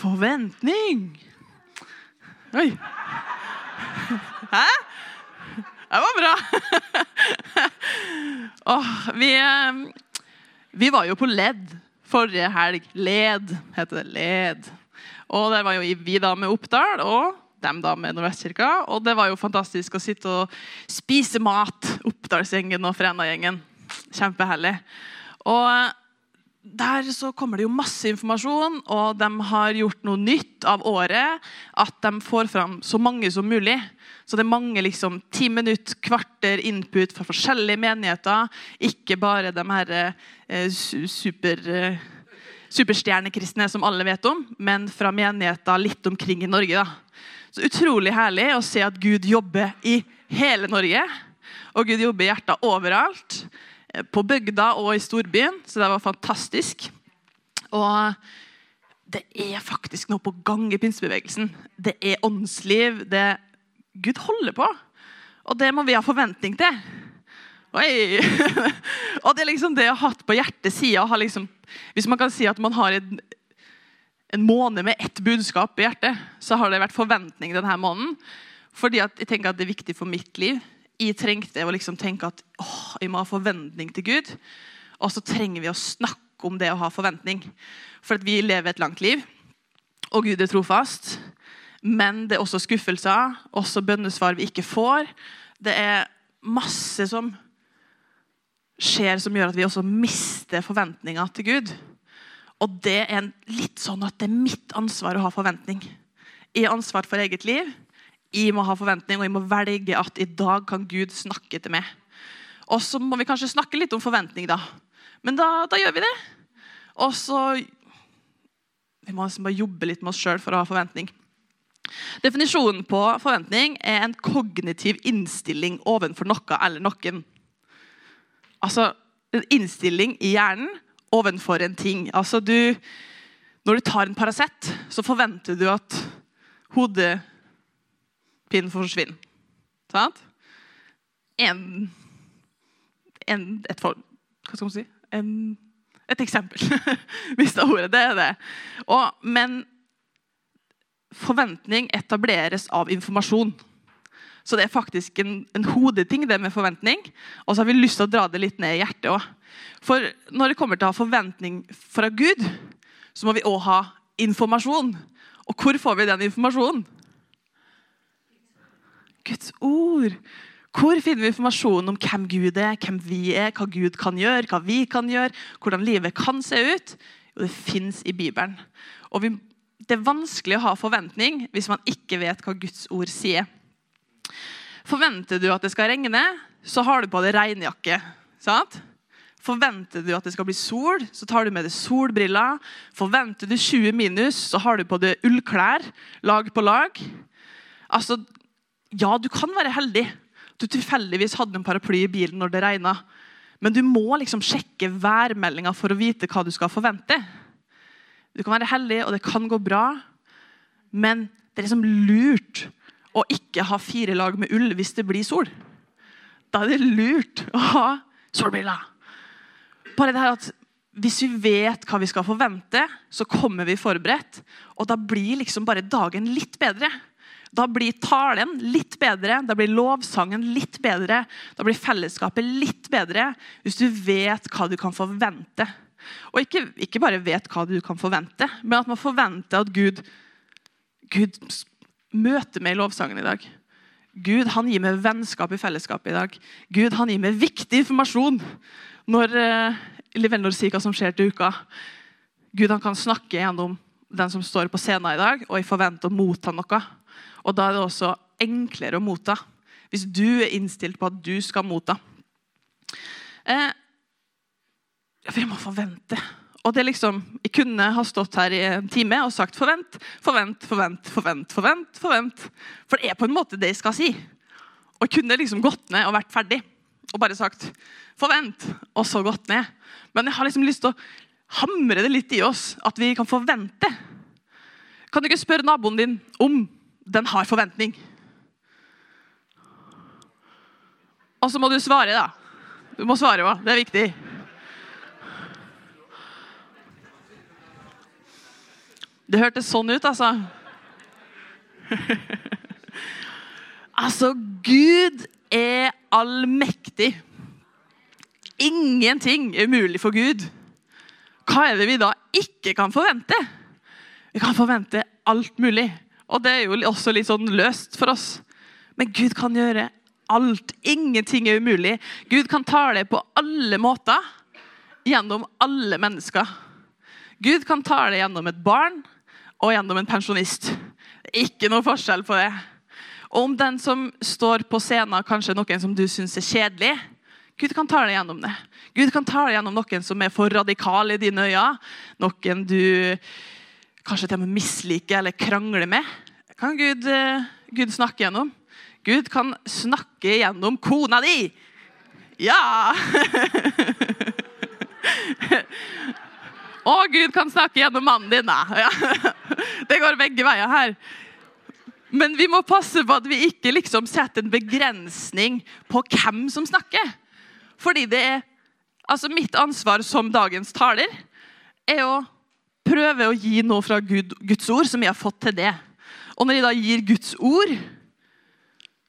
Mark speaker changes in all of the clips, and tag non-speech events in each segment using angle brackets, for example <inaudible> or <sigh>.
Speaker 1: Forventning. Oi. Hæ? Det var bra. Åh, vi, eh, vi var jo på LED forrige helg. LED heter det. LED. Og der var jo vi da med Oppdal og dem da med Nordvestkirka. Og det var jo fantastisk å sitte og spise mat. Oppdalsgjengen og Fræna-gjengen. Kjempeherlig. Og der så kommer det jo masse informasjon, og de har gjort noe nytt av året. At de får fram så mange som mulig. Så det er mange liksom, ti minutter, kvarter input fra forskjellige menigheter. Ikke bare de her eh, super, eh, superstjernekristne som alle vet om, men fra menigheter litt omkring i Norge. da. Så Utrolig herlig å se at Gud jobber i hele Norge. Og Gud jobber i hjertet overalt. På bygda og i storbyen, så det var fantastisk. Og det er faktisk noe på gang i pinsebevegelsen. Det er åndsliv. det Gud holder på. Og det må vi ha forventning til. Oi! <laughs> og det er liksom det jeg har hatt på hjertesida. Liksom, hvis man kan si at man har en, en måned med ett budskap i hjertet, så har det vært forventning denne måneden. Fordi jeg tenker at det er viktig for mitt liv jeg trengte å liksom tenke at åh, jeg må ha forventning til Gud. Og så trenger vi å snakke om det å ha forventning. For vi lever et langt liv, og Gud er trofast. Men det er også skuffelser, også bønnesvar vi ikke får. Det er masse som skjer som gjør at vi også mister forventninga til Gud. Og det er litt sånn at det er mitt ansvar å ha forventning. Jeg har ansvar for eget liv. Jeg må ha forventning, og jeg må velge at i dag kan Gud snakke til meg. Og så må vi kanskje snakke litt om forventning, da. Men da, da gjør vi det. Og så Vi må liksom bare jobbe litt med oss sjøl for å ha forventning. Definisjonen på forventning er en kognitiv innstilling overfor noe eller noen. Altså en innstilling i hjernen overfor en ting. Altså du, Når du tar en Paracet, så forventer du at hodet Pinn forsvinner. Sant? En, en, et, for, hva skal man si? En, et eksempel. <laughs> Mista ordet. Det er det. Og, men forventning etableres av informasjon. Så det er faktisk en, en, hodeting, det med forventning. Og så har vi lyst til å dra det litt ned i hjertet òg. For når det kommer til å ha forventning fra Gud, så må vi òg ha informasjon. Og hvor får vi den informasjonen? Guds ord. Hvor finner vi informasjon om hvem Gud er, hvem vi er, hva Gud kan gjøre, hva vi kan gjøre, hvordan livet kan se ut? Jo, det fins i Bibelen. Og vi, Det er vanskelig å ha forventning hvis man ikke vet hva Guds ord sier. Forventer du at det skal regne, så har du på deg regnjakke. Sant? Forventer du at det skal bli sol, så tar du med deg solbriller. Forventer du 20 minus, så har du på deg ullklær, lag på lag. Altså, ja, du kan være heldig. Du tilfeldigvis hadde en paraply i bilen når det regna. Men du må liksom sjekke værmeldinga for å vite hva du skal forvente. Du kan være heldig, og det kan gå bra, men det er liksom lurt å ikke ha fire lag med ull hvis det blir sol. Da er det lurt å ha solbriller. Bare det her at Hvis vi vet hva vi skal forvente, så kommer vi forberedt. Og da blir liksom bare dagen litt bedre. Da blir talen litt bedre, da blir lovsangen litt bedre, da blir fellesskapet litt bedre hvis du vet hva du kan forvente. Og ikke, ikke bare vet hva du kan forvente, men at man forventer at Gud, Gud møter meg i lovsangen i dag. Gud han gir meg vennskap i fellesskapet i dag. Gud han gir meg viktig informasjon når eh, Livenor sier hva som skjer til uka. Gud han kan snakke gjennom den som står på scenen i dag, og jeg forventer å motta noe. Og da er det også enklere å motta. Hvis du er innstilt på at du skal motta. Eh, for jeg må forvente. Og det liksom, Jeg kunne ha stått her i en time og sagt forvent, forvent, forvent, forvent. forvent, forvent. For det er på en måte det jeg skal si. Og jeg kunne liksom gått ned og vært ferdig og bare sagt forvent, og så gått ned. Men jeg har liksom lyst til å hamre det litt i oss, at vi kan forvente. Kan du ikke spørre naboen din om den har forventning. Og så må du svare, da. Du må svare òg. Det er viktig. Det hørtes sånn ut, altså. <laughs> altså, Gud er allmektig. Ingenting er umulig for Gud. Hva er det vi da ikke kan forvente? Vi kan forvente alt mulig. Og det er jo også litt sånn løst for oss. Men Gud kan gjøre alt. Ingenting er umulig. Gud kan tale på alle måter gjennom alle mennesker. Gud kan tale gjennom et barn og gjennom en pensjonist. Ikke noe forskjell på det. Og om den som står på scenen, kanskje noen som du syns er kjedelig, Gud kan tale gjennom det. Gud kan tale gjennom noen som er for radikal i dine øyne. Noen du kanskje til og med misliker eller krangler med. Kan Gud, eh, Gud snakke gjennom? Gud kan snakke gjennom kona di! Ja! <laughs> Og Gud kan snakke gjennom mannen din, da. <laughs> Det går begge veier her. Men vi må passe på at vi ikke liksom setter en begrensning på hvem som snakker. Fordi det er altså mitt ansvar som dagens taler er å prøve å gi noe fra Gud, Guds ord som jeg har fått til det. Og når jeg da gir Guds ord,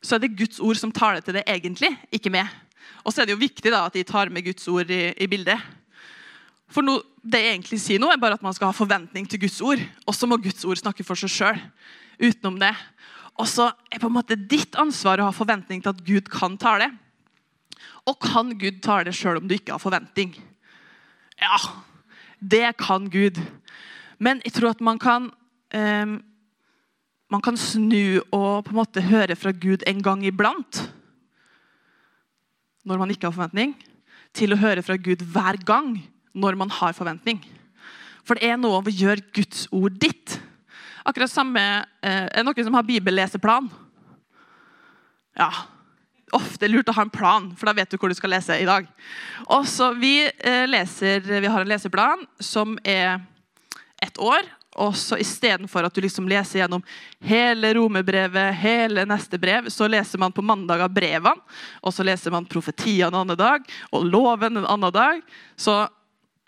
Speaker 1: så er det Guds ord som taler til det egentlig, ikke meg. Og så er det jo viktig da at de tar med Guds ord i, i bildet. For no, det jeg egentlig sier nå, er bare at man skal ha forventning til Guds ord. Og så må Guds ord snakke for seg sjøl. Utenom det. Og så er på en måte ditt ansvar å ha forventning til at Gud kan tale. Og kan Gud tale sjøl om du ikke har forventning? Ja, det kan Gud. Men jeg tror at man kan eh, man kan snu og på en måte høre fra Gud en gang iblant. Når man ikke har forventning. Til å høre fra Gud hver gang når man har forventning. For det er noe om å gjøre Guds ord ditt. Akkurat samme, eh, Er det noen som har bibelleseplan? Ja. Ofte lurt å ha en plan, for da vet du hvor du skal lese i dag. Også vi, eh, leser, vi har en leseplan som er ett år. Og så Istedenfor at du liksom leser gjennom hele romerbrevet, hele neste brev, så leser man på mandag av brevene, og så leser man profetiene en annen dag og loven en annen dag. Så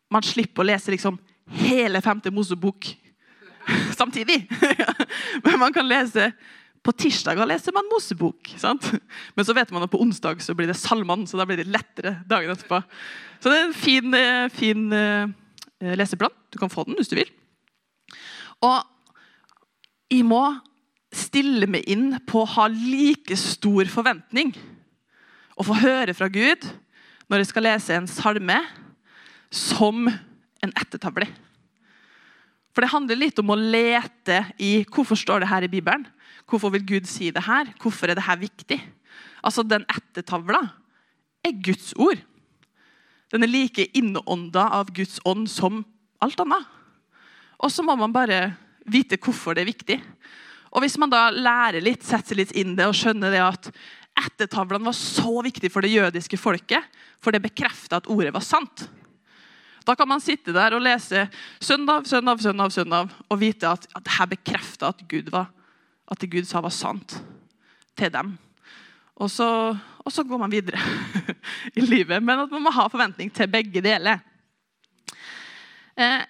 Speaker 1: man slipper å lese liksom hele femte Mosebok <laughs> samtidig. <laughs> Men man kan lese På tirsdager leser man Mosebok. Sant? Men så vet man at på onsdag så blir det salmene, så da blir det lettere dagen etterpå. Så det er en fin, eh, fin uh, leseplan. Du kan få den hvis du vil. Og jeg må stille meg inn på å ha like stor forventning og få høre fra Gud når jeg skal lese en salme som en ettertavle. For det handler litt om å lete i hvorfor står det her i Bibelen. Hvorfor vil Gud si det her? Hvorfor er det her viktig? Altså, Den ettertavla er Guds ord. Den er like innånda av Guds ånd som alt annet. Og så må man bare vite hvorfor det er viktig. Og Hvis man da lærer litt, setter seg litt inn det og skjønner det at ettertavlene var så viktig for det jødiske folket, for det bekrefta at ordet var sant, da kan man sitte der og lese søndag, søndag, søndag, søndag og vite at, at dette bekrefta at Gud var, at det Gud sa, var sant til dem. Og så, og så går man videre <laughs> i livet. Men at man må ha forventning til begge deler. Eh,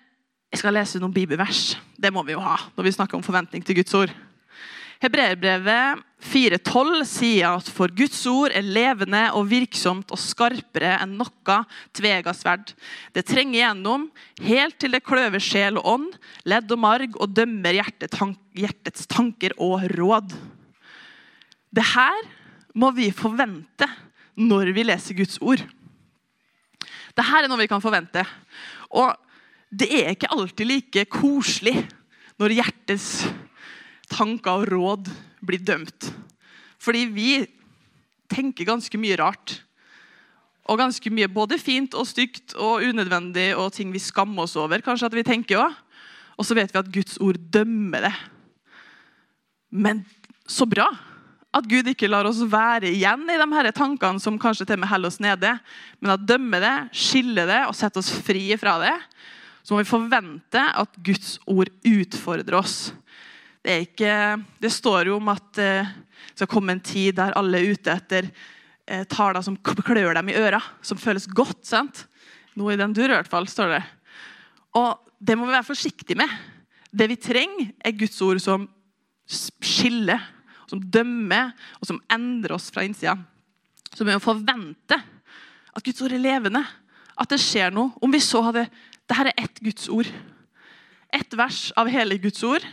Speaker 1: jeg skal lese noen bibelvers. Det må vi jo ha når vi snakker om forventning til Guds ord. Hebreerbrevet 4,12 sier at for Guds ord er levende og virksomt og skarpere enn noe tvega sverd. Det trenger gjennom helt til det kløver sjel og ånd, ledd og marg og dømmer hjertets tanker og råd. Det her må vi forvente når vi leser Guds ord. Det her er noe vi kan forvente. Og det er ikke alltid like koselig når hjertets tanker og råd blir dømt. Fordi vi tenker ganske mye rart. Og ganske mye både fint og stygt og unødvendig og ting vi skammer oss over. kanskje at vi tenker også. Og så vet vi at Guds ord dømmer det. Men så bra at Gud ikke lar oss være igjen i de her tankene som kanskje til og med holder oss nede, men at dømmer det, skiller det og setter oss fri fra det. Så må vi forvente at Guds ord utfordrer oss. Det, ikke, det, står jo om at det eh, skal komme en tid der alle er ute etter eh, taler som klør dem i øra, som føles godt. sant? Noe i den dur, i hvert fall, står det. Og det må vi være forsiktige med. Det vi trenger, er Guds ord som skiller, som dømmer og som endrer oss fra innsida. Så vi må forvente at Guds ord er levende, at det skjer noe. Om vi så hadde Dette er ett Guds ord. Ett vers av hele Guds ord.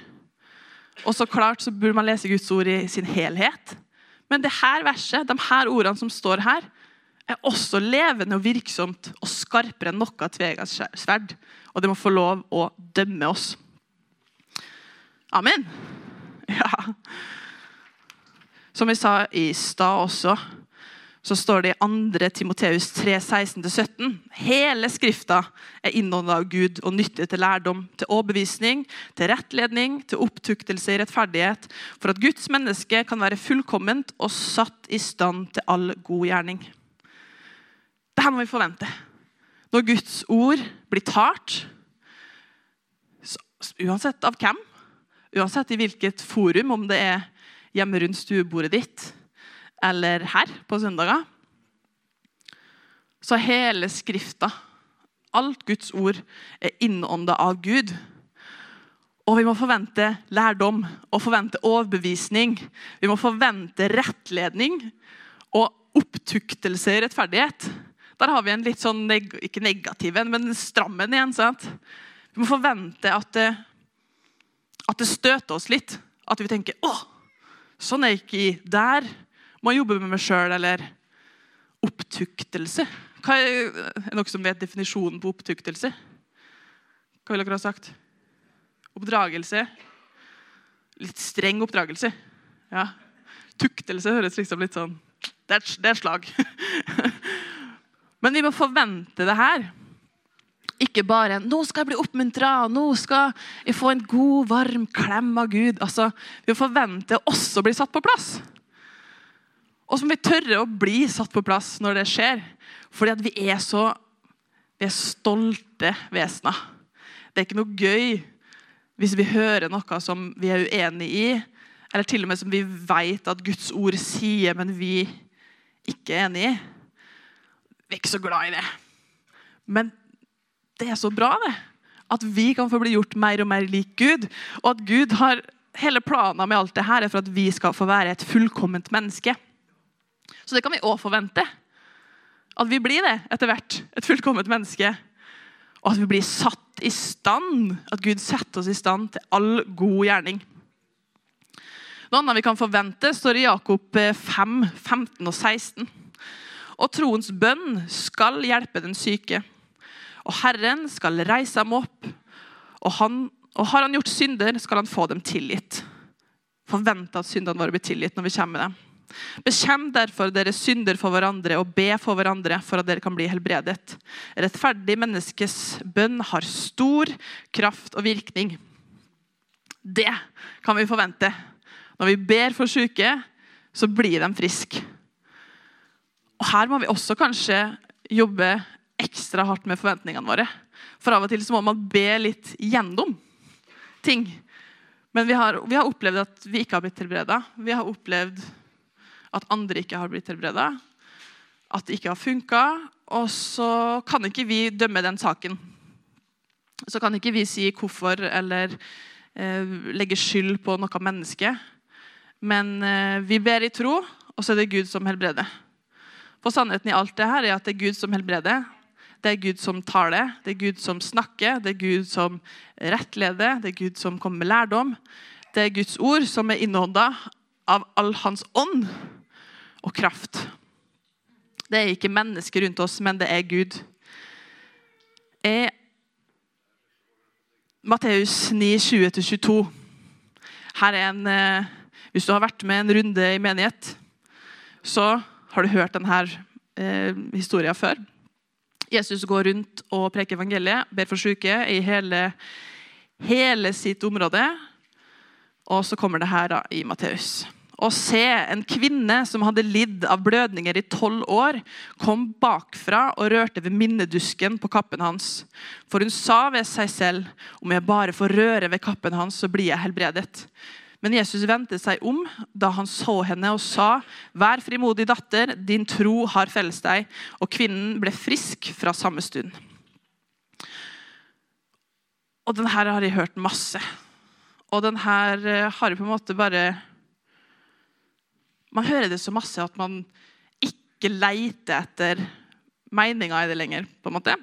Speaker 1: Og så klart så burde man lese Guds ord i sin helhet. Men det her verset, de her ordene som står her, er også levende og virksomt og skarpere enn noe tveegget sverd. Og det må få lov å dømme oss. Amen. <laughs> Ja. Som vi sa i stad også, så står det i 2. Timoteus 3, 16-17. Hele Skrifta er innåndet av Gud og nyttig til lærdom, til overbevisning, til rettledning, til opptuktelse i rettferdighet, for at Guds menneske kan være fullkomment og satt i stand til all god gjerning. Dette må vi forvente. Når Guds ord blir talt, uansett av hvem, uansett i hvilket forum, om det er hjemme rundt stuebordet ditt eller her på søndager, så hele Skrifta, alt Guds ord, er innånda av Gud. Og vi må forvente lærdom og forvente overbevisning. Vi må forvente rettledning og opptuktelse i rettferdighet. Der har vi en litt sånn, ikke negativ en, men stram en igjen. sant? Vi må forvente at det, at det støter oss litt. At vi tenker 'Å, sånn er ikke der' må jeg jobbe med meg sjøl, eller opptuktelse. Hva er, er noen som vet definisjonen på opptuktelse? Hva vil dere ha sagt? Oppdragelse. Litt streng oppdragelse. Ja. Tuktelse høres liksom litt sånn Det er, er slag. <laughs> Men vi må forvente det her. Ikke bare 'nå skal jeg bli oppmuntra', 'nå skal jeg få en god, varm klem av Gud'. Altså, Vi må forvente også å bli satt på plass. Og så må vi tørre å bli satt på plass når det skjer. Fordi at vi er så vi er stolte vesener. Det er ikke noe gøy hvis vi hører noe som vi er uenig i, eller til og med som vi vet at Guds ord sier, men vi ikke er enig i. Vi er ikke så glad i det. Men det er så bra, det. At vi kan få bli gjort mer og mer lik Gud. Og at Gud har hele planen med alt det her er for at vi skal få være et fullkomment menneske. Så det kan vi òg forvente. At vi blir det etter hvert. Et fullkomment menneske. Og at vi blir satt i stand. At Gud setter oss i stand til all god gjerning. Noe annet vi kan forvente, står i Jakob 5, 15 og 16. Og troens bønn skal hjelpe den syke. Og Herren skal reise ham opp. Og, han, og har han gjort synder, skal han få dem tilgitt. Forvente at syndene våre blir tilgitt når vi kommer med dem. Bekjem derfor deres synder for hverandre og be for hverandre for at dere kan bli helbredet. Rettferdig menneskes bønn har stor kraft og virkning. Det kan vi forvente. Når vi ber for syke, så blir de friske. Og Her må vi også kanskje jobbe ekstra hardt med forventningene våre. For av og til så må man be litt gjennom ting. Men vi har, vi har opplevd at vi ikke har blitt helbreda. Vi har opplevd at andre ikke har blitt helbreda, at det ikke har funka. Og så kan ikke vi dømme den saken. Så kan ikke vi si hvorfor eller eh, legge skyld på noe menneske. Men eh, vi ber i tro, og så er det Gud som helbreder. For sannheten i alt det her er at det er Gud som helbreder. Det er Gud som taler, det er Gud som snakker, det er Gud som rettleder, det er Gud som kommer med lærdom. Det er Guds ord som er innånda av all Hans ånd og kraft. Det er ikke mennesker rundt oss, men det er Gud. Er Matteus 9, 20-22. Her er en eh, Hvis du har vært med en runde i menighet, så har du hørt denne eh, historien før. Jesus går rundt og preker evangeliet, ber for syke i hele, hele sitt område. Og så kommer det her da, i Matteus og se en kvinne som hadde lidd av blødninger i tolv år, kom bakfra og rørte ved minnedusken på kappen hans. For hun sa ved seg selv, om jeg bare får røre ved kappen hans, så blir jeg helbredet. Men Jesus vendte seg om da han så henne og sa, Vær frimodig, datter, din tro har felles deg. Og kvinnen ble frisk fra samme stund. Og den her har jeg hørt masse. Og den her eh, har jeg på en måte bare Man hører det så masse at man ikke leiter etter meninga i det lenger. på en måte.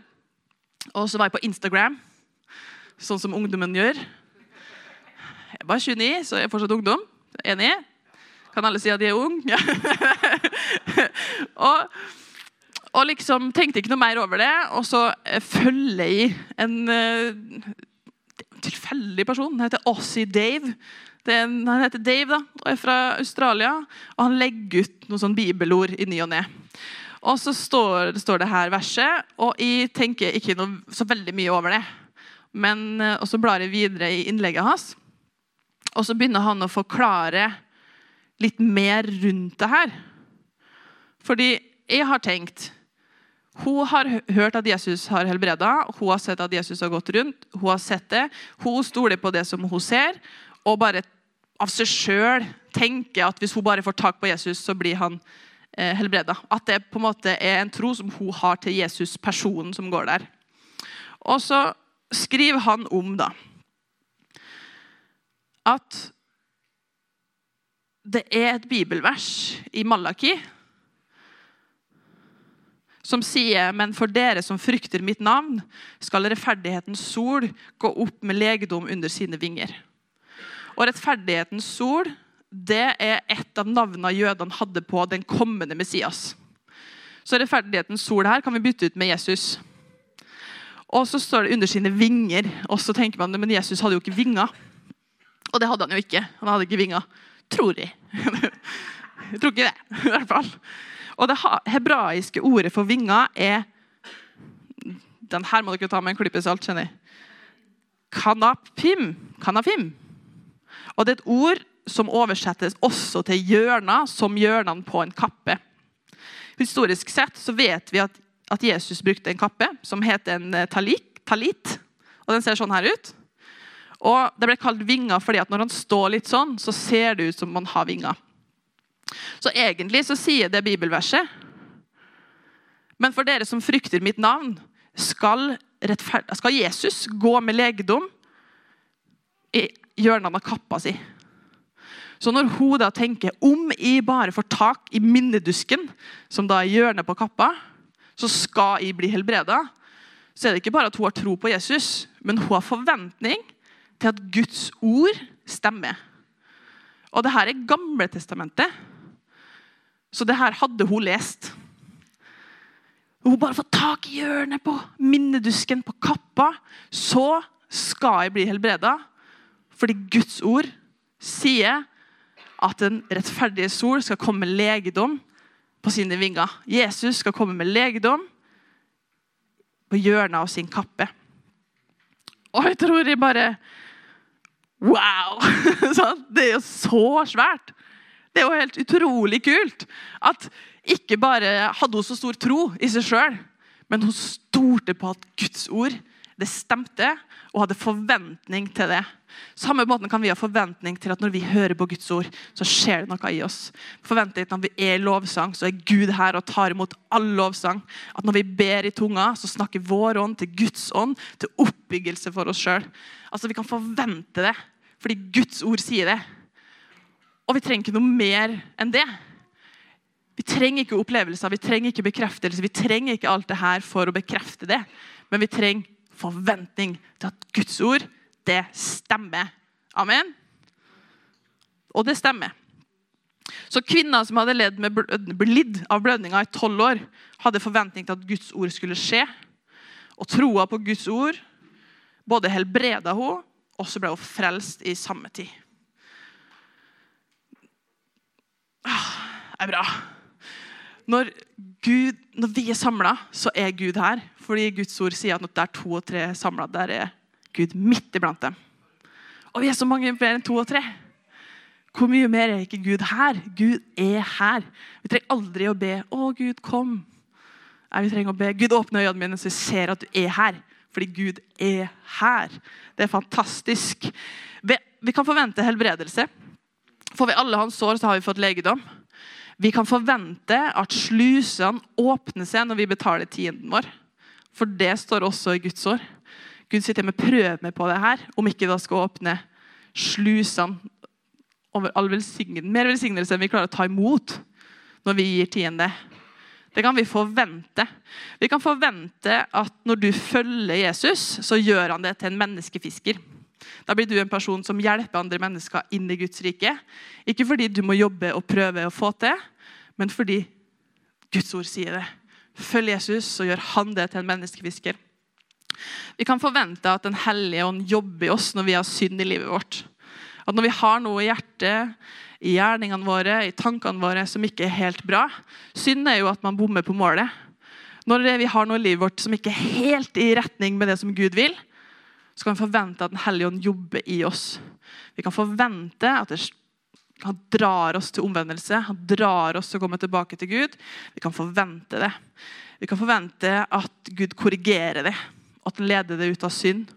Speaker 1: Og så var jeg på Instagram, sånn som ungdommen gjør. Jeg bare 29, så jeg er fortsatt ungdom. Enig? Kan alle si at de er unge? Ja. <laughs> og, og liksom tenkte ikke noe mer over det. Og så eh, følger jeg en uh, tilfeldig person. Han heter Ossie Dave. En, han heter Dave da, og er fra Australia. og Han legger ut noen sånn bibelord i ny og ne. Og så står, står, det her verset, og jeg tenker ikke noe, så veldig mye over det. Men, eh, og så blar jeg videre i innlegget hans, og så begynner han å forklare litt mer rundt det her. Fordi jeg har tenkt Hun har hørt at Jesus har helbreda, hun har sett at Jesus har gått rundt. Hun har sett det. Hun stoler på det som hun ser, og bare av seg sjøl tenker at hvis hun bare får tak på Jesus, så blir han eh, helbreda. At det på en måte er en tro som hun har til Jesus, personen som går der. Og så skriver han om da, at det er et bibelvers i Malaki som sier Men for dere som frykter mitt navn, skal rettferdighetens sol gå opp med legedom under sine vinger. Og rettferdighetens sol det er et av navnene jødene hadde på den kommende Messias. Så rettferdighetens sol her kan vi bytte ut med Jesus. Og så står det under sine vinger. Og så tenker man, Men Jesus hadde jo ikke vinger. Og det hadde han jo ikke. Han hadde ikke vinger. Tror jeg. <laughs> jeg tror ikke det, i hvert fall. Og det hebraiske ordet for vinger er Den her må dere ta med en klype salt. kjenner jeg. Kanapim. Kanafim. Og det er et ord som oversettes også til hjørner, som hjørnene på en kappe. Historisk sett så vet vi at, at Jesus brukte en kappe som heter en eh, talik, talit. Og Den ser sånn her ut. Og Det ble kalt vinger fordi at når han står litt sånn, så ser det ut som man har vinger. Så egentlig så sier det bibelverset Men for dere som frykter mitt navn, skal, skal Jesus gå med legedom i hjørnene av kappa si. Så når hun da tenker om jeg bare får tak i minnedusken, som da er hjørnet på kappa, så skal jeg bli helbreda, så er det ikke bare at hun har tro på Jesus, men hun har forventning til at Guds ord stemmer. Og det her er Gamle testamentet. Så det her hadde hun lest. Hun bare får tak i hjørnet på minnedusken på kappa, så skal jeg bli helbreda. Fordi Guds ord sier at den rettferdige sol skal komme med legedom på sine vinger. Jesus skal komme med legedom på hjørnet av sin kappe. Og jeg tror jeg bare Wow! <laughs> Det er jo så svært. Det er jo helt utrolig kult at ikke bare hadde hun så stor tro i seg sjøl, men hun stolte på at Guds ord det stemte, og hadde forventning til det. Samme måten kan vi ha forventning til at når vi hører på Guds ord, så skjer det noe i oss. Forventning til at når vi er i lovsang, så er Gud her og tar imot all lovsang. At når vi ber i tunga, så snakker vår ånd til Guds ånd, til oppbyggelse for oss sjøl. Altså, vi kan forvente det, fordi Guds ord sier det. Og vi trenger ikke noe mer enn det. Vi trenger ikke opplevelser, vi trenger ikke bekreftelse. Vi trenger ikke alt det her for å bekrefte det. Men vi trenger forventning til at Guds ord, det stemmer. Amen. Og det stemmer. Så kvinner som hadde ledd med blidd av blødninga i tolv år, hadde forventning til at Guds ord skulle skje. Og troa på Guds ord både helbreda hun, og så ble hun frelst i samme tid. Ah, det er bra. Når, Gud, når vi er samla, så er Gud her. Fordi Guds ord sier at når det er to og tre samla, der er Gud midt iblant dem. Og vi er så mange mer enn to og tre. Hvor mye mer er ikke Gud her? Gud er her. Vi trenger aldri å be 'Å, Gud, kom'. Nei, vi trenger å be 'Gud, åpne øynene mine, så jeg ser at du er her'. Fordi Gud er her. Det er fantastisk. Vi kan forvente helbredelse. Får vi alle hans sår, så har vi fått legedom. Vi kan forvente at slusene åpner seg når vi betaler tienden vår. For det står også i Guds år. Gud sier til meg prøv meg på det her, om ikke da skal åpne slusene over all velsignelse, mer velsignelse enn vi klarer å ta imot når vi gir tiende. Det kan vi forvente. Vi kan forvente at når du følger Jesus, så gjør han det til en menneskefisker. Da blir du en person som hjelper andre mennesker inn i Guds rike. Ikke fordi du må jobbe og prøve å få til, men fordi Guds ord sier det. Følg Jesus, så gjør han det til en menneskefisker. Vi kan forvente at Den hellige ånd jobber i oss når vi har synd i livet vårt. At når vi har noe i hjertet, i gjerningene våre, i tankene våre som ikke er helt bra Synd er jo at man bommer på målet. Når vi har noe i livet vårt som ikke er helt i retning med det som Gud vil, så kan vi forvente at Den hellige ånd jobber i oss. Vi kan forvente at det, han drar oss til omvendelse, han drar oss til å komme tilbake til Gud. Vi kan forvente det. Vi kan forvente at Gud korrigerer det, at han leder det ut av synd.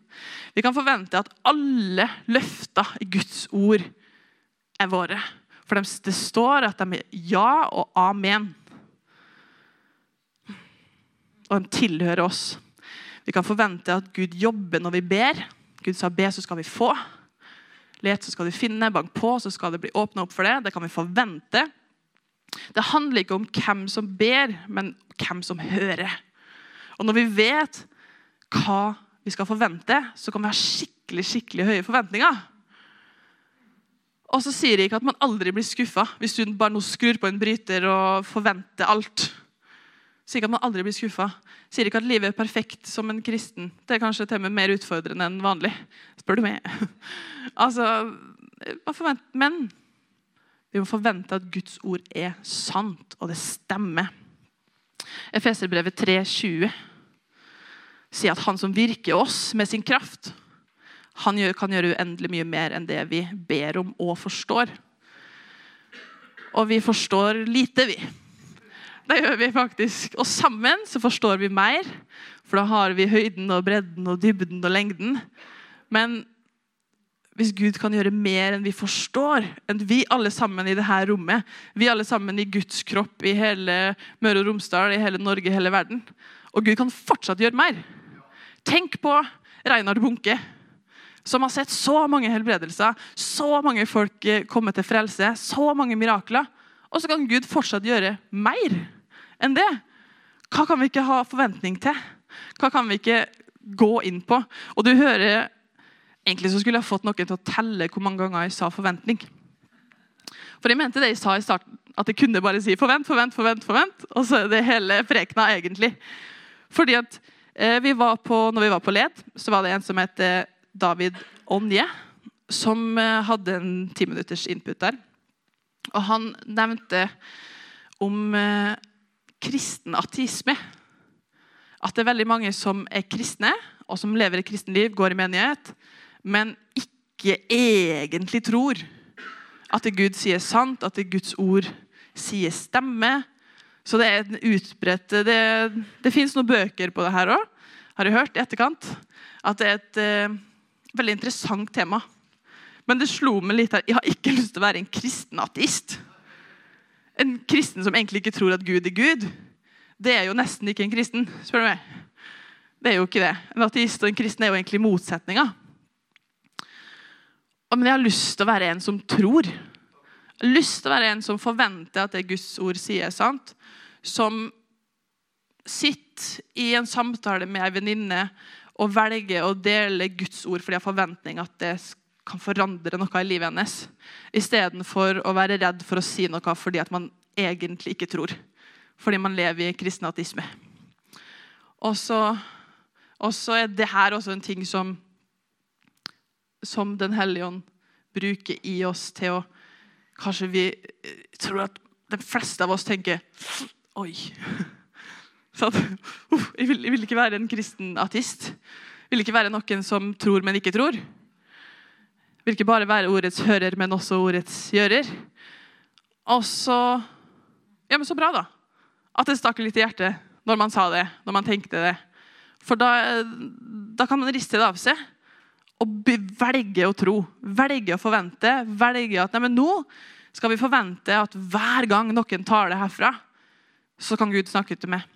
Speaker 1: Vi kan forvente at alle løfter i Guds ord er våre. For det står at de er ja og amen. Og de tilhører oss. Vi kan forvente at Gud jobber når vi ber. Gud sa be, så skal vi få. Let, så skal du finne. Bank på, så skal det bli åpna opp for det. Det kan vi forvente. Det handler ikke om hvem som ber, men hvem som hører. Og når vi vet hva vi skal forvente, så kan vi ha skikkelig skikkelig høye forventninger. Og så sier jeg ikke at man aldri blir skuffa hvis du bare nå skrur på en bryter og forventer alt. Sier ikke at man aldri blir skuffa. Sier ikke at livet er perfekt som en kristen. Det er kanskje til og mer utfordrende enn vanlig. Spør du meg. <laughs> altså, Men vi må forvente at Guds ord er sant, og det stemmer. Efeserbrevet 3,20 sier at han som virker oss med sin kraft, han kan gjøre uendelig mye mer enn det vi ber om og forstår. Og vi forstår lite, vi. Det gjør vi faktisk. Og sammen så forstår vi mer, for da har vi høyden og bredden og dybden og lengden. Men hvis Gud kan gjøre mer enn vi forstår, enn vi alle sammen i dette rommet, vi alle sammen i Guds kropp i hele Møre og Romsdal, i hele Norge, i hele verden Og Gud kan fortsatt gjøre mer. Tenk på Reinhard Bunke, som har sett så mange helbredelser, så mange folk eh, komme til frelse, så mange mirakler. Og så kan Gud fortsatt gjøre mer enn det. Hva kan vi ikke ha forventning til? Hva kan vi ikke gå inn på? Og du hører, Egentlig så skulle jeg fått noen til å telle hvor mange ganger jeg sa forventning. For jeg mente det jeg sa i starten, at jeg kunne bare si forvent, forvent, forvent. forvent, Og så er det hele prekena, egentlig. Fordi at Eh, vi på, når vi var på Led, så var det en som het eh, David Onje, som eh, hadde en ti minutters input der. Og han nevnte om kristen ateisme. At det er veldig mange som er kristne, og som lever et kristenliv, går i menighet, men ikke egentlig tror at det Gud sier sant, at det Guds ord sier stemme, så det er en utbredt Det, det fins noen bøker på det her òg, har jeg hørt i etterkant. At det er et uh, veldig interessant tema. Men det slo meg litt her Jeg har ikke lyst til å være en kristen ateist. En kristen som egentlig ikke tror at Gud er Gud. Det er jo nesten ikke en kristen, spør du meg. Det er jo ikke det. En ateist og en kristen er jo egentlig motsetninga. Men jeg har lyst til å være en som tror. Jeg har lyst til å være en som forventer at det Guds ord sier, er sant som sitter i en samtale med ei venninne og velger å dele Guds ord fordi jeg har forventning at det kan forandre noe i livet hennes, istedenfor å være redd for å si noe fordi at man egentlig ikke tror. Fordi man lever i kristen ateisme. Og så, er det her også en ting som, som Den hellige ånd bruker i oss til å Kanskje vi tror at de fleste av oss tenker Oi. <laughs> Sånn, uh, jeg, vil, jeg, vil, ikke være en kristen ateist. Jeg vil ikke være noen som tror, men ikke tror. Vil ikke bare være ordets hører, men også ordets gjører. Og så Ja, men så bra, da. At det stakk litt i hjertet når man sa det, når man tenkte det. For da, da kan man riste det av seg og velge å tro. Velge å forvente. Velge at nei, men nå skal vi forvente at hver gang noen tar det herfra, så kan Gud snakke til meg.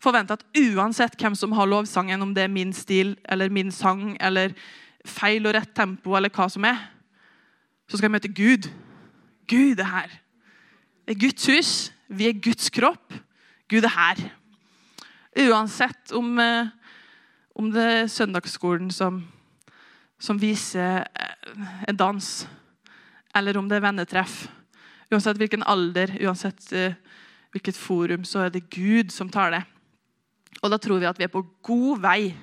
Speaker 1: Forvente at uansett hvem som har lovsangen, om det er min stil eller min sang eller feil og rett tempo, eller hva som er, så skal jeg møte Gud. Gud er her. Det er Guds hus. Vi er Guds kropp. Gud er her. Uansett om, eh, om det er søndagsskolen som, som viser eh, en dans, eller om det er vennetreff. Uansett hvilken alder, uansett uh, hvilket forum, så er det Gud som tar det. Og da tror vi at vi er på god vei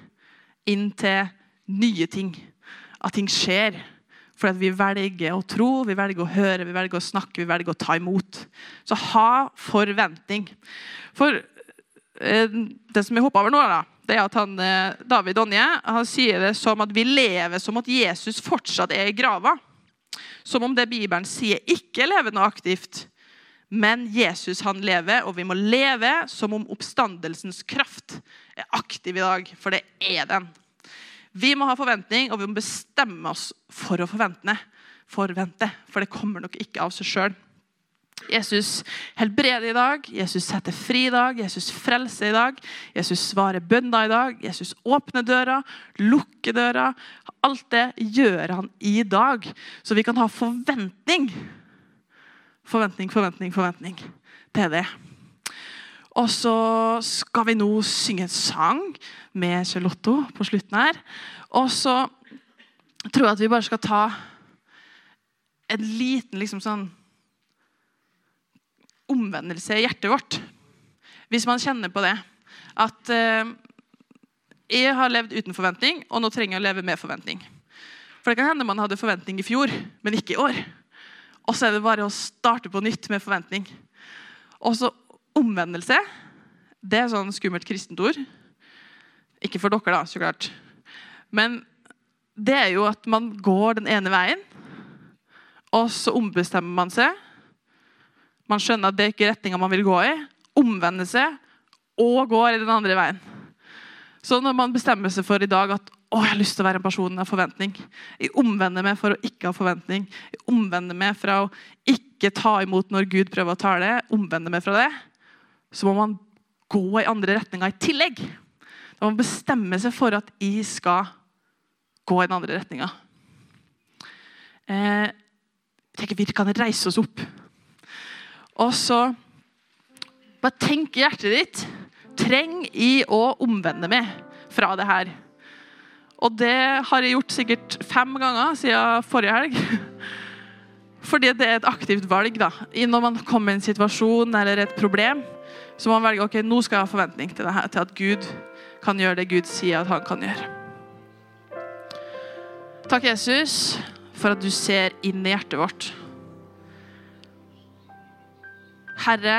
Speaker 1: inn til nye ting. At ting skjer. Fordi vi velger å tro, vi velger å høre, vi velger å snakke, vi velger å ta imot. Så ha forventning. For eh, det som jeg hopper over nå, da, det er at han, eh, David Onje han sier det som at vi lever som at Jesus fortsatt er i grava. Som om det Bibelen sier, ikke lever noe aktivt. Men Jesus han lever, og vi må leve som om oppstandelsens kraft er aktiv i dag. For det er den. Vi må ha forventning, og vi må bestemme oss for å forvente. forvente for det kommer nok ikke av seg sjøl. Jesus helbreder i dag, Jesus setter fri i dag, Jesus frelser i dag. Jesus svarer bønner i dag, Jesus åpner døra, lukker døra. Alt det gjør han i dag. Så vi kan ha forventning. Forventning, forventning, forventning. Det er det. Og så skal vi nå synge en sang med Charlotto på slutten her. Og så tror jeg at vi bare skal ta en liten liksom sånn omvendelse i hjertet vårt. Hvis man kjenner på det. At eh, jeg har levd uten forventning, og nå trenger jeg å leve med forventning. For det kan hende man hadde forventning i fjor, men ikke i år. Og så er det bare å starte på nytt med forventning. Og så omvendelse. Det er sånn skummelt kristent ord. Ikke for dere, da, så klart. Men det er jo at man går den ene veien, og så ombestemmer man seg. Man skjønner at det er ikke retninga man vil gå i. Omvender seg og går i den andre veien. Så når man bestemmer seg for i dag at å, jeg har lyst til å være en person av forventning Jeg omvender meg for å ikke ha forventning. Jeg omvender meg fra å ikke ta imot når Gud prøver å tale. Omvender meg fra det. Så må man gå i andre retninger i tillegg. Da må man bestemme seg for at jeg skal gå i den andre retninga. Eh, tenker Vi kan reise oss opp. Og så bare tenk i hjertet ditt. Treng i å omvende meg fra det her. Og det har jeg gjort sikkert fem ganger siden forrige helg. Fordi det er et aktivt valg. da. Når man kommer i en situasjon eller et problem, så må man velge ok, nå skal jeg ha forventning til, dette, til at Gud kan gjøre det Gud sier at han kan gjøre. Takk, Jesus, for at du ser inn i hjertet vårt. Herre,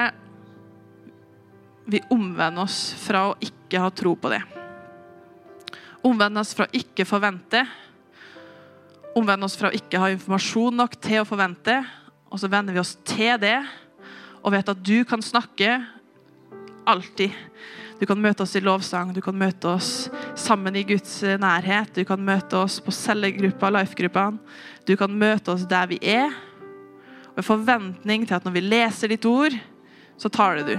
Speaker 1: vi omvender oss fra å ikke ha tro på det. Omvend oss fra å ikke forvente. Omvend oss fra å ikke ha informasjon nok til å forvente. Og så vender vi oss til det og vet at du kan snakke alltid. Du kan møte oss i lovsang, du kan møte oss sammen i Guds nærhet. Du kan møte oss på cellegruppa, life-gruppene. Du kan møte oss der vi er. Med forventning til at når vi leser ditt ord, så taler du.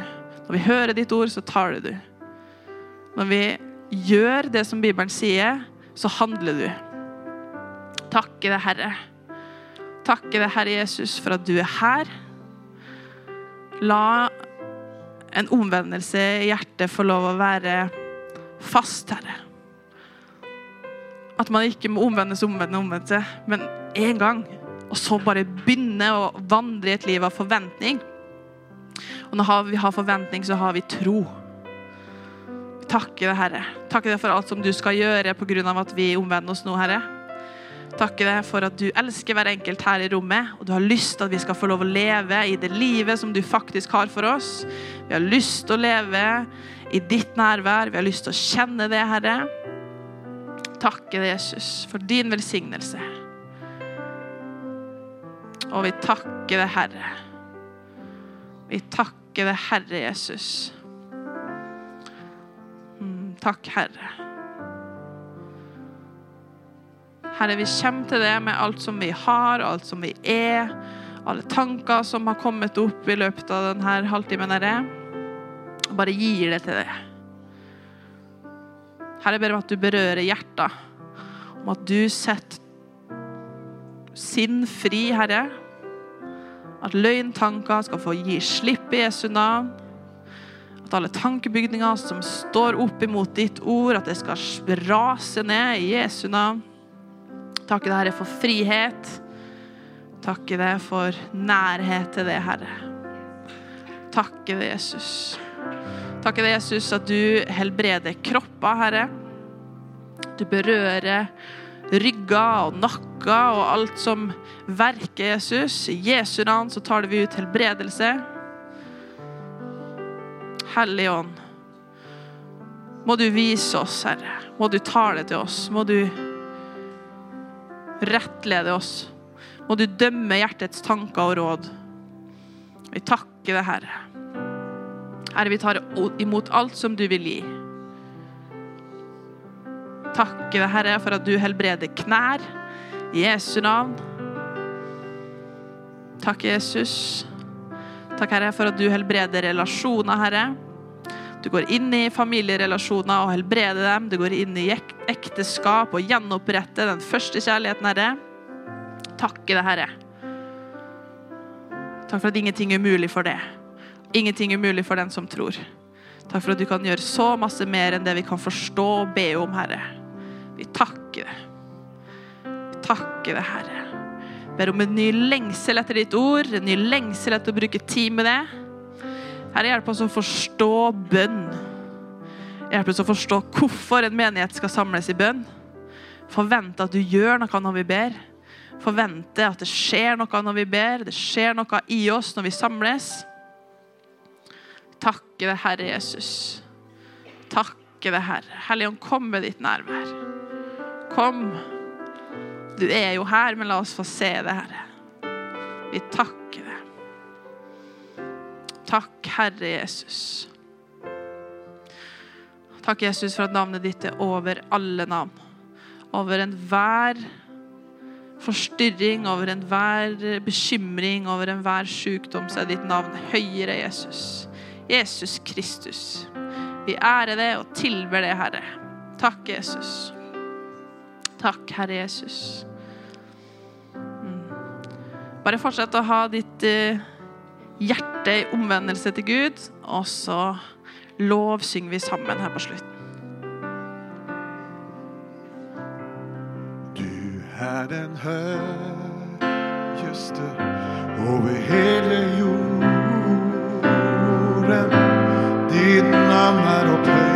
Speaker 1: Når vi hører ditt ord, så taler du. Når vi gjør det som Bibelen sier, så handler du. Takke det, Herre. Takke det, Herre Jesus, for at du er her. La en omvendelse i hjertet få lov å være fast, Herre. At man ikke må omvendes, omvende, omvende, men én gang og så bare begynne å vandre i et liv av forventning. Og når vi har forventning, så har vi tro. Takke deg, Herre. Takke deg for alt som du skal gjøre pga. at vi omvender oss nå, Herre. Takke deg for at du elsker hver enkelt her i rommet, og du har lyst til at vi skal få lov å leve i det livet som du faktisk har for oss. Vi har lyst til å leve i ditt nærvær. Vi har lyst til å kjenne det, Herre. Takke deg, Jesus, for din velsignelse. Og vi takker deg, Herre. Vi takker deg, Herre Jesus. Mm, takk, Herre. Herre, vi kommer til det med alt som vi har, alt som vi er. Alle tanker som har kommet opp i løpet av denne halvtimen. Herre. Bare gir det til deg. Herre, jeg ber om at du berører hjertet. Om at du setter sinn fri, Herre. At løgntanker skal få gi slipp i Jesu navn. At alle tankebygninger som står opp imot ditt ord, at det skal rase ned i Jesu navn. Takke deg, Herre, for frihet. Takke deg for nærhet til det, Herre. Takke deg, Jesus. Takke deg, Jesus, at du helbreder kropper, Herre. Du berører rygger og nakker og alt som verker Jesus. I Jesu navn så tar vi ut helbredelse. Hellige Ånd, må du vise oss, Herre. Må du tale til oss. Må du rettlede oss. Må du dømme hjertets tanker og råd. Vi takker deg, Herre. Herre, vi tar imot alt som du vil gi. Takker deg, Herre, for at du helbreder knær. I Jesu navn. Takk, Jesus. Takk, Herre, for at du helbreder relasjoner, Herre. Du går inn i familierelasjoner og helbreder dem. Du går inn i ekteskap og gjenopprette den første kjærligheten, Herre. Takke deg, Herre. Takk for at ingenting er umulig for det. Ingenting er umulig for den som tror. Takk for at du kan gjøre så masse mer enn det vi kan forstå og be om, Herre. Vi takker deg. Vi takker deg, Herre. Ber om en ny lengsel etter ditt ord, en ny lengsel etter å bruke tid med det. Herre, hjelp oss å forstå bønn. Hjelp oss å forstå hvorfor en menighet skal samles i bønn. Forvente at du gjør noe når vi ber. Forvente at det skjer noe når vi ber. Det skjer noe i oss når vi samles. Takke deg, Herre Jesus. Takke deg, Herre. Helligånd, kom med ditt nærvær. Kom. Du er jo her, men la oss få se det, Herre. Vi takker deg. Takk, Herre Jesus. Takk, Jesus, for at navnet ditt er over alle navn. Over enhver forstyrring, over enhver bekymring, over enhver sykdom, så er ditt navn høyere, Jesus. Jesus Kristus. Vi ærer det og tilber det, Herre. Takk, Jesus. Takk, Herre Jesus. Mm. Bare fortsett å ha ditt uh, hjerte i omvendelse til Gud, og så lovsynger vi sammen her på slutten.
Speaker 2: Du er den høyeste over hele jorden. Ditt navn er opphøyd